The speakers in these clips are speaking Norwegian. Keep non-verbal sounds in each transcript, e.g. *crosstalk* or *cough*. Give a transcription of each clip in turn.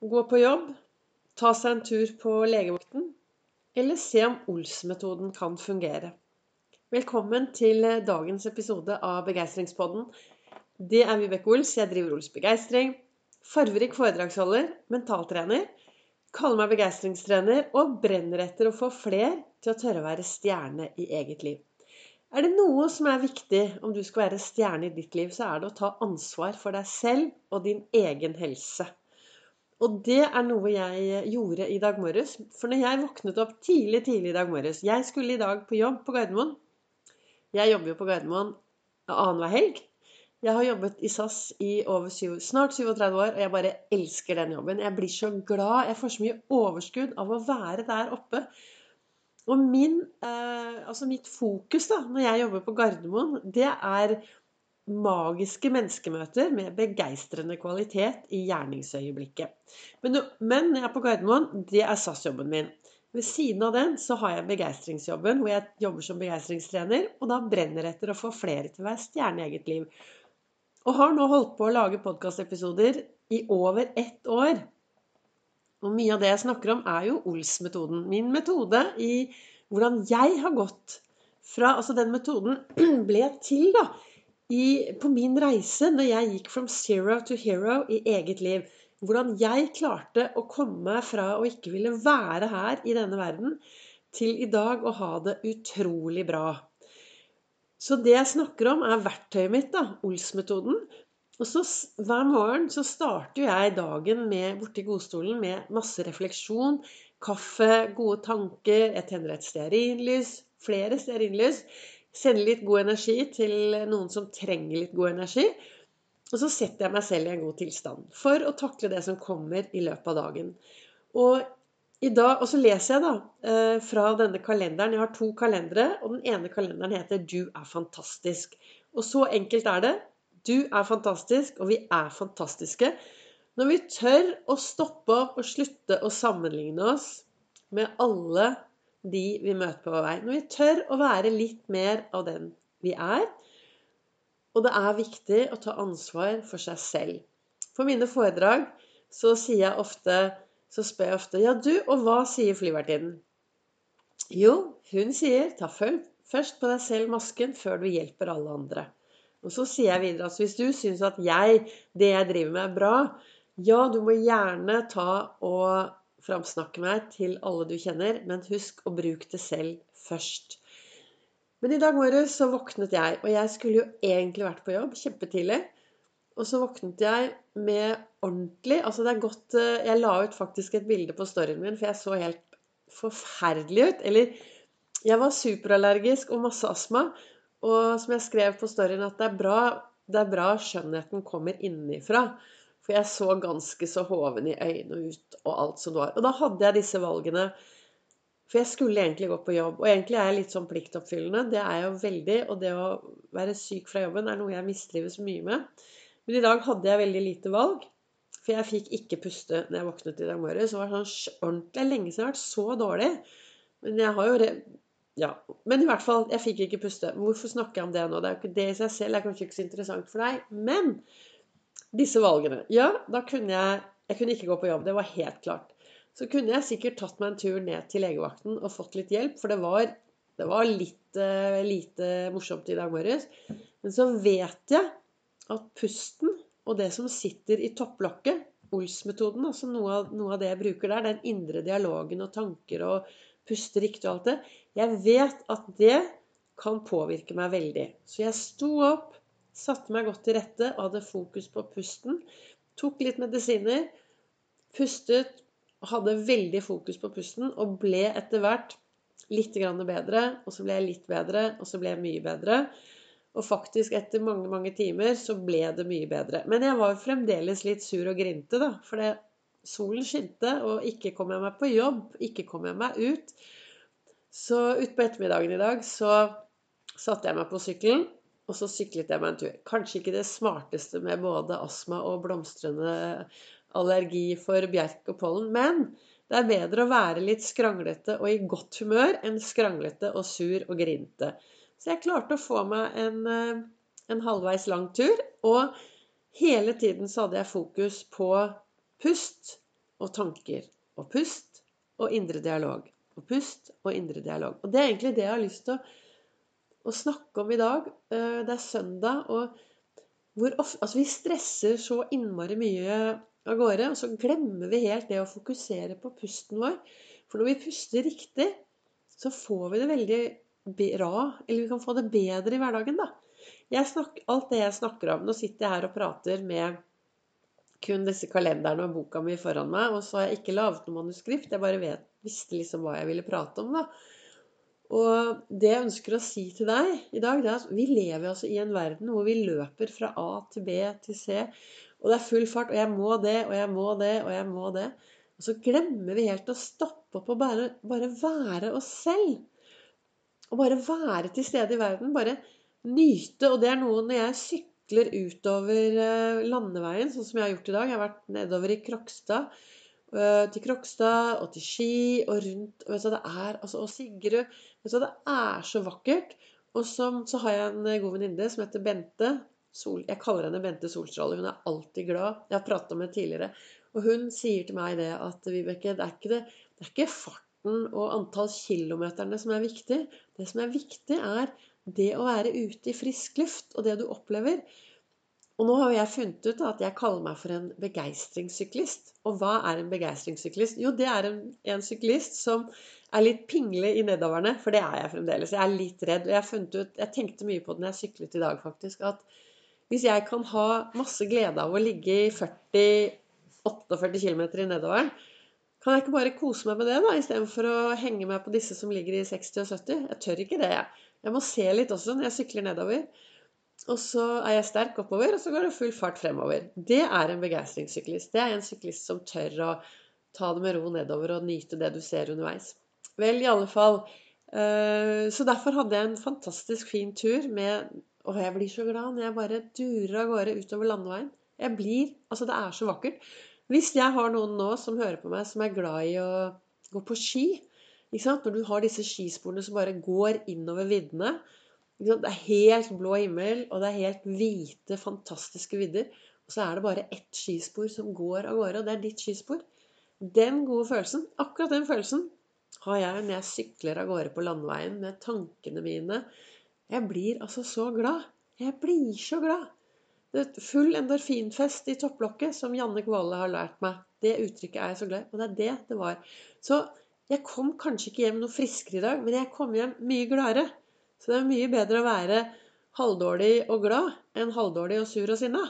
gå på jobb, ta seg en tur på legevakten, eller se om Ols-metoden kan fungere. Velkommen til dagens episode av Begeistringspodden. Det er Vibeke Ols. Jeg driver Ols Begeistring. Farverik foredragsholder, mentaltrener. Kaller meg begeistringstrener og brenner etter å få fler til å tørre å være stjerne i eget liv. Er det noe som er viktig om du skal være stjerne i ditt liv, så er det å ta ansvar for deg selv og din egen helse. Og det er noe jeg gjorde i dag morges. For når jeg våknet opp tidlig tidlig i dag morges Jeg skulle i dag på jobb på Gardermoen. Jeg jobber jo på Gardermoen annenhver helg. Jeg har jobbet i SAS i over 7, snart 37 år, og jeg bare elsker den jobben. Jeg blir så glad. Jeg får så mye overskudd av å være der oppe. Og min, eh, altså mitt fokus da, når jeg jobber på Gardermoen, det er magiske menneskemøter med begeistrende kvalitet i gjerningsøyeblikket. Men, men når jeg er på Gardermoen, det er SAS-jobben min. Ved siden av den så har jeg begeistringsjobben, hvor jeg jobber som begeistringstrener. Og da brenner etter å få flere til å være stjerne i eget liv. Og har nå holdt på å lage podkastepisoder i over ett år. Og mye av det jeg snakker om, er jo Ols-metoden. Min metode i hvordan jeg har gått fra Altså, den metoden *clears throat* ble til, da, i, på min reise når jeg gikk from zero to hero i eget liv. Hvordan jeg klarte å komme fra å ikke ville være her i denne verden, til i dag å ha det utrolig bra. Så det jeg snakker om, er verktøyet mitt, da, Ols-metoden. Og så hver morgen så starter jeg dagen med, borti godstolen med masse refleksjon, kaffe, gode tanker. Jeg tenner et stearinlys, flere stearinlys. Sender litt god energi til noen som trenger litt god energi. Og så setter jeg meg selv i en god tilstand for å takle det som kommer i løpet av dagen. Og, dag, og så leser jeg da eh, fra denne kalenderen. Jeg har to kalendere, og den ene kalenderen heter 'Du er fantastisk'. Og så enkelt er det. Du er fantastisk, og vi er fantastiske. Når vi tør å stoppe opp og slutte å sammenligne oss med alle de vi møter på vår vei. Når vi tør å være litt mer av den vi er. Og det er viktig å ta ansvar for seg selv. For mine foredrag så sier jeg ofte så spør jeg ofte Ja, du, og hva sier flyvertinnen? Jo, hun sier ta først på deg selv masken før du hjelper alle andre. Og så sier jeg videre at hvis du syns at jeg, det jeg driver med, er bra, ja, du må gjerne ta og framsnakke meg til alle du kjenner, men husk å bruke det selv først. Men i dag morges så våknet jeg, og jeg skulle jo egentlig vært på jobb kjempetidlig. Og så våknet jeg med ordentlig Altså det er godt eh, Jeg la ut faktisk et bilde på storyen min, for jeg så helt forferdelig ut. Eller jeg var superallergisk og masse astma. Og som jeg skrev på storyen, at det er bra, det er bra skjønnheten kommer innenfra. For jeg så ganske så hoven i øynene ut og alt som det var. Og da hadde jeg disse valgene. For jeg skulle egentlig gå på jobb. Og egentlig er jeg litt sånn pliktoppfyllende. Det er jeg jo veldig. Og det å være syk fra jobben er noe jeg mistrives mye med. Men i dag hadde jeg veldig lite valg. For jeg fikk ikke puste når jeg våknet i dag morges. Det var sånn ordentlig lenge siden jeg har vært så dårlig. Men jeg har jo ja. Men i hvert fall, jeg fikk ikke puste. Hvorfor snakker jeg om det nå? Det er jo ikke det i seg selv Det er kanskje ikke så interessant for deg. Men disse valgene Ja, da kunne jeg Jeg kunne ikke gå på jobb. Det var helt klart. Så kunne jeg sikkert tatt meg en tur ned til legevakten og fått litt hjelp, for det var, det var litt uh, lite morsomt i dag morges. Men så vet jeg at pusten og det som sitter i topplokket, Ols-metoden, altså noe av, noe av det jeg bruker der, den indre dialogen og tanker og puste riktig og alt det. Jeg vet at det kan påvirke meg veldig. Så jeg sto opp, satte meg godt til rette og hadde fokus på pusten. Tok litt medisiner, pustet, hadde veldig fokus på pusten og ble etter hvert litt bedre. Og så ble jeg litt bedre, og så ble jeg mye bedre. Og faktisk, etter mange mange timer, så ble det mye bedre. Men jeg var fremdeles litt sur og grinte, da. For solen skinte, og ikke kom jeg meg på jobb. Ikke kom jeg meg ut. Så utpå ettermiddagen i dag så satte jeg meg på sykkelen, og så syklet jeg meg en tur. Kanskje ikke det smarteste med både astma og blomstrende allergi for bjerk og pollen, men det er bedre å være litt skranglete og i godt humør enn skranglete og sur og grinte. Så jeg klarte å få meg en, eh, en halvveis lang tur, og hele tiden så hadde jeg fokus på pust, og tanker. Og pust og indre dialog. Og pust og indre dialog. Og det er egentlig det jeg har lyst til å, å snakke om i dag. Eh, det er søndag, og hvor ofte Altså, vi stresser så innmari mye av gårde, og så glemmer vi helt det å fokusere på pusten vår. For når vi puster riktig, så får vi det veldig bra, eller vi kan få det bedre i hverdagen, da. Snakker, alt det jeg snakker om Nå sitter jeg her og prater med kun disse kalenderne og boka mi foran meg. Og så har jeg ikke laget noe manuskript. Jeg bare vet, visste liksom hva jeg ville prate om. da. Og det jeg ønsker å si til deg i dag, det er at vi lever altså i en verden hvor vi løper fra A til B til C. Og det er full fart. Og jeg må det, og jeg må det, og jeg må det. Og så glemmer vi helt å stoppe opp og bare, bare være oss selv. Og bare være til stede i verden. Bare nyte. Og det er noe når jeg sykler utover eh, landeveien, sånn som jeg har gjort i dag. Jeg har vært nedover i Krokstad. Eh, til Krokstad og til Ski og rundt og, det er, altså, og Sigrud. det er så vakkert. Og så, så har jeg en eh, god venninne som heter Bente. Sol, jeg kaller henne Bente Solstråle. Hun er alltid glad. Jeg har prata med henne tidligere. Og hun sier til meg det at Vibeke, det er ikke, det, det er ikke farten og antall kilometerne som er viktig. Det som er viktig, er det å være ute i frisk luft og det du opplever. Og nå har jeg funnet ut at jeg kaller meg for en begeistringssyklist. Og hva er en begeistringssyklist? Jo, det er en, en syklist som er litt pingle i nedoverne, For det er jeg fremdeles. Jeg er litt redd. Og jeg, jeg tenkte mye på det når jeg syklet i dag, faktisk. At hvis jeg kan ha masse glede av å ligge i 40-48 km i nedoveren, kan jeg ikke bare kose meg med det, da, istedenfor å henge meg på disse som ligger i 60 og 70? Jeg tør ikke det, jeg. Jeg må se litt også når jeg sykler nedover. Og så er jeg sterk oppover, og så går det full fart fremover. Det er en begeistringssyklist. Det er en syklist som tør å ta det med ro nedover og nyte det du ser underveis. Vel, i alle fall. Eh, så derfor hadde jeg en fantastisk fin tur med Og jeg blir så glad når jeg bare durer av gårde utover landeveien. Jeg blir Altså, det er så vakkert. Hvis jeg har noen nå som hører på meg, som er glad i å gå på ski, når du har disse skisporene som bare går innover viddene. Det er helt blå himmel, og det er helt hvite, fantastiske vidder. Og så er det bare ett skispor som går av gårde, og det er ditt skispor. Den gode følelsen, akkurat den følelsen, har jeg når jeg sykler av gårde på landeveien med tankene mine. Jeg blir altså så glad. Jeg blir så glad. Det er full endorfinfest i topplokket, som Janne Kvåle har lært meg. Det uttrykket er jeg så glad i. Og det er det det var. Så jeg kom kanskje ikke hjem noe friskere i dag, men jeg kom hjem mye gladere. Så det er mye bedre å være halvdårlig og glad enn halvdårlig og sur og sinna,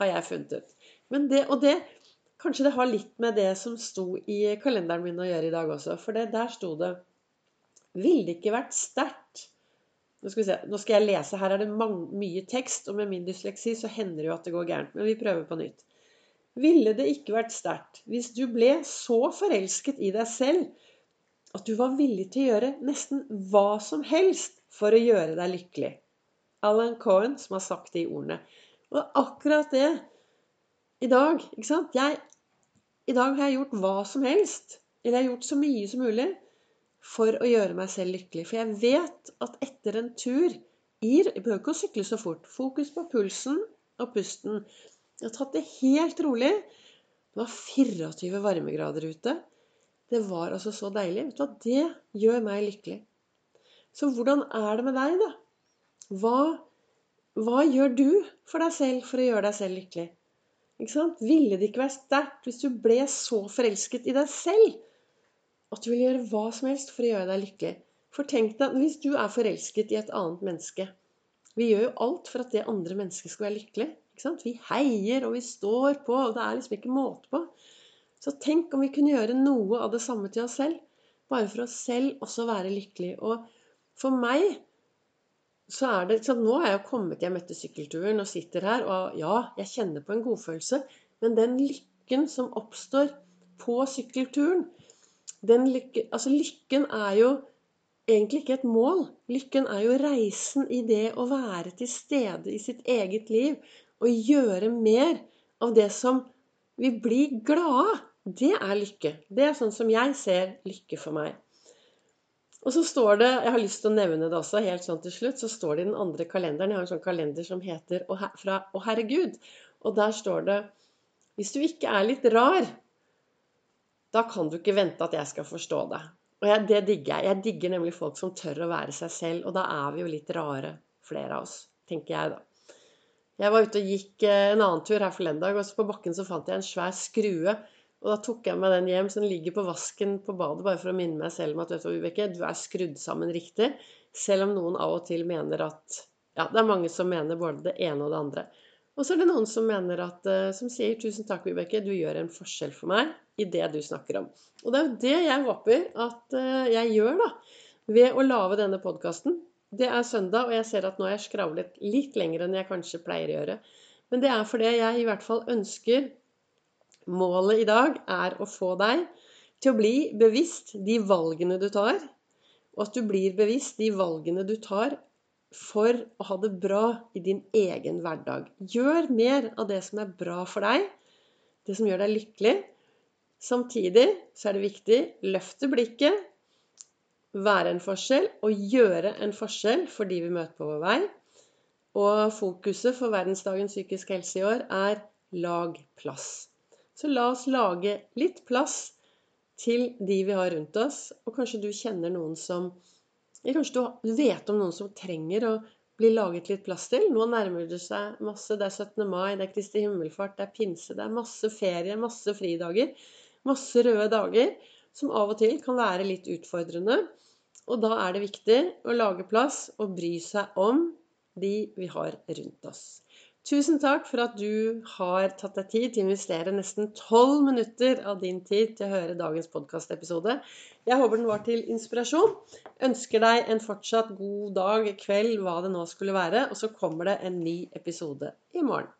har jeg funnet ut. Men det, og det Kanskje det har litt med det som sto i kalenderen min å gjøre i dag også. For det, der sto det Ville det ikke vært sterkt nå skal, nå skal, jeg lese. Her er det mye tekst, og med min dysleksi så hender det jo at det går gærent. Men vi prøver på nytt. Ville det ikke vært sterkt hvis du ble så forelsket i deg selv at du var villig til å gjøre nesten hva som helst for å gjøre deg lykkelig. Alan Cohen som har sagt de ordene. Og akkurat det i dag ikke sant? Jeg, I dag har jeg gjort hva som helst. Eller jeg har gjort så mye som mulig for å gjøre meg selv lykkelig. For jeg vet at etter en tur Jeg behøver ikke å sykle så fort. Fokus på pulsen og pusten. Jeg har tatt det helt rolig. Det var 24 varmegrader ute. Det var altså så deilig. Vet du hva? Det gjør meg lykkelig. Så hvordan er det med deg, da? Hva, hva gjør du for deg selv for å gjøre deg selv lykkelig? Ikke sant? Ville det ikke være sterkt hvis du ble så forelsket i deg selv at du ville gjøre hva som helst for å gjøre deg lykkelig? For tenk deg hvis du er forelsket i et annet menneske. Vi gjør jo alt for at det andre mennesket skal være lykkelig. Ikke sant? Vi heier, og vi står på, og det er liksom ikke måte på. Så tenk om vi kunne gjøre noe av det samme til oss selv. Bare for oss selv også være lykkelig. Og for meg så er det så Nå er jeg kommet hjem etter sykkelturen og sitter her. Og ja, jeg kjenner på en godfølelse. Men den lykken som oppstår på sykkelturen lykke, altså Lykken er jo egentlig ikke et mål. Lykken er jo reisen i det å være til stede i sitt eget liv og gjøre mer av det som vi blir glade av. Det er lykke. Det er sånn som jeg ser lykke for meg. Og så står det, jeg har lyst til å nevne det også, helt sånn til slutt, så står det i den andre kalenderen Jeg har en sånn kalender som heter Å, fra, Å Herregud. Og der står det Hvis du ikke er litt rar, da kan du ikke vente at jeg skal forstå det. Og jeg, det digger jeg. Jeg digger nemlig folk som tør å være seg selv, og da er vi jo litt rare, flere av oss, tenker jeg da. Jeg var ute og gikk eh, en annen tur her forleden dag, og så på bakken så fant jeg en svær skrue. Og da tok jeg med den hjem, så den ligger på vasken på badet, bare for å minne meg selv om at vet du, Vibeke, du er skrudd sammen riktig. Selv om noen av og til mener at Ja, det er mange som mener både det ene og det andre. Og så er det noen som mener at, eh, som sier 'Tusen takk, Vibeke, du gjør en forskjell for meg i det du snakker om'. Og det er jo det jeg håper at eh, jeg gjør, da. Ved å lage denne podkasten. Det er søndag, og jeg ser at nå har jeg skravlet litt lenger enn jeg kanskje pleier å gjøre. Men det er fordi jeg i hvert fall ønsker Målet i dag er å få deg til å bli bevisst de valgene du tar, og at du blir bevisst de valgene du tar for å ha det bra i din egen hverdag. Gjør mer av det som er bra for deg, det som gjør deg lykkelig. Samtidig så er det viktig løfte blikket, være en forskjell og gjøre en forskjell for de vi møter på vår vei. Og fokuset for verdensdagen psykisk helse i år er lag plass. Så la oss lage litt plass til de vi har rundt oss. Og kanskje du kjenner noen som Kanskje du vet om noen som trenger å bli laget litt plass til. Nå nærmer det seg masse. Det er 17. mai, det er Kristi himmelfart, det er pinse, det er masse ferie, masse fridager. Masse røde dager som av og til kan være litt utfordrende. Og da er det viktig å lage plass og bry seg om de vi har rundt oss. Tusen takk for at du har tatt deg tid til å investere nesten tolv minutter av din tid til å høre dagens podkastepisode. Jeg håper den var til inspirasjon. Ønsker deg en fortsatt god dag, kveld, hva det nå skulle være. Og så kommer det en ny episode i morgen.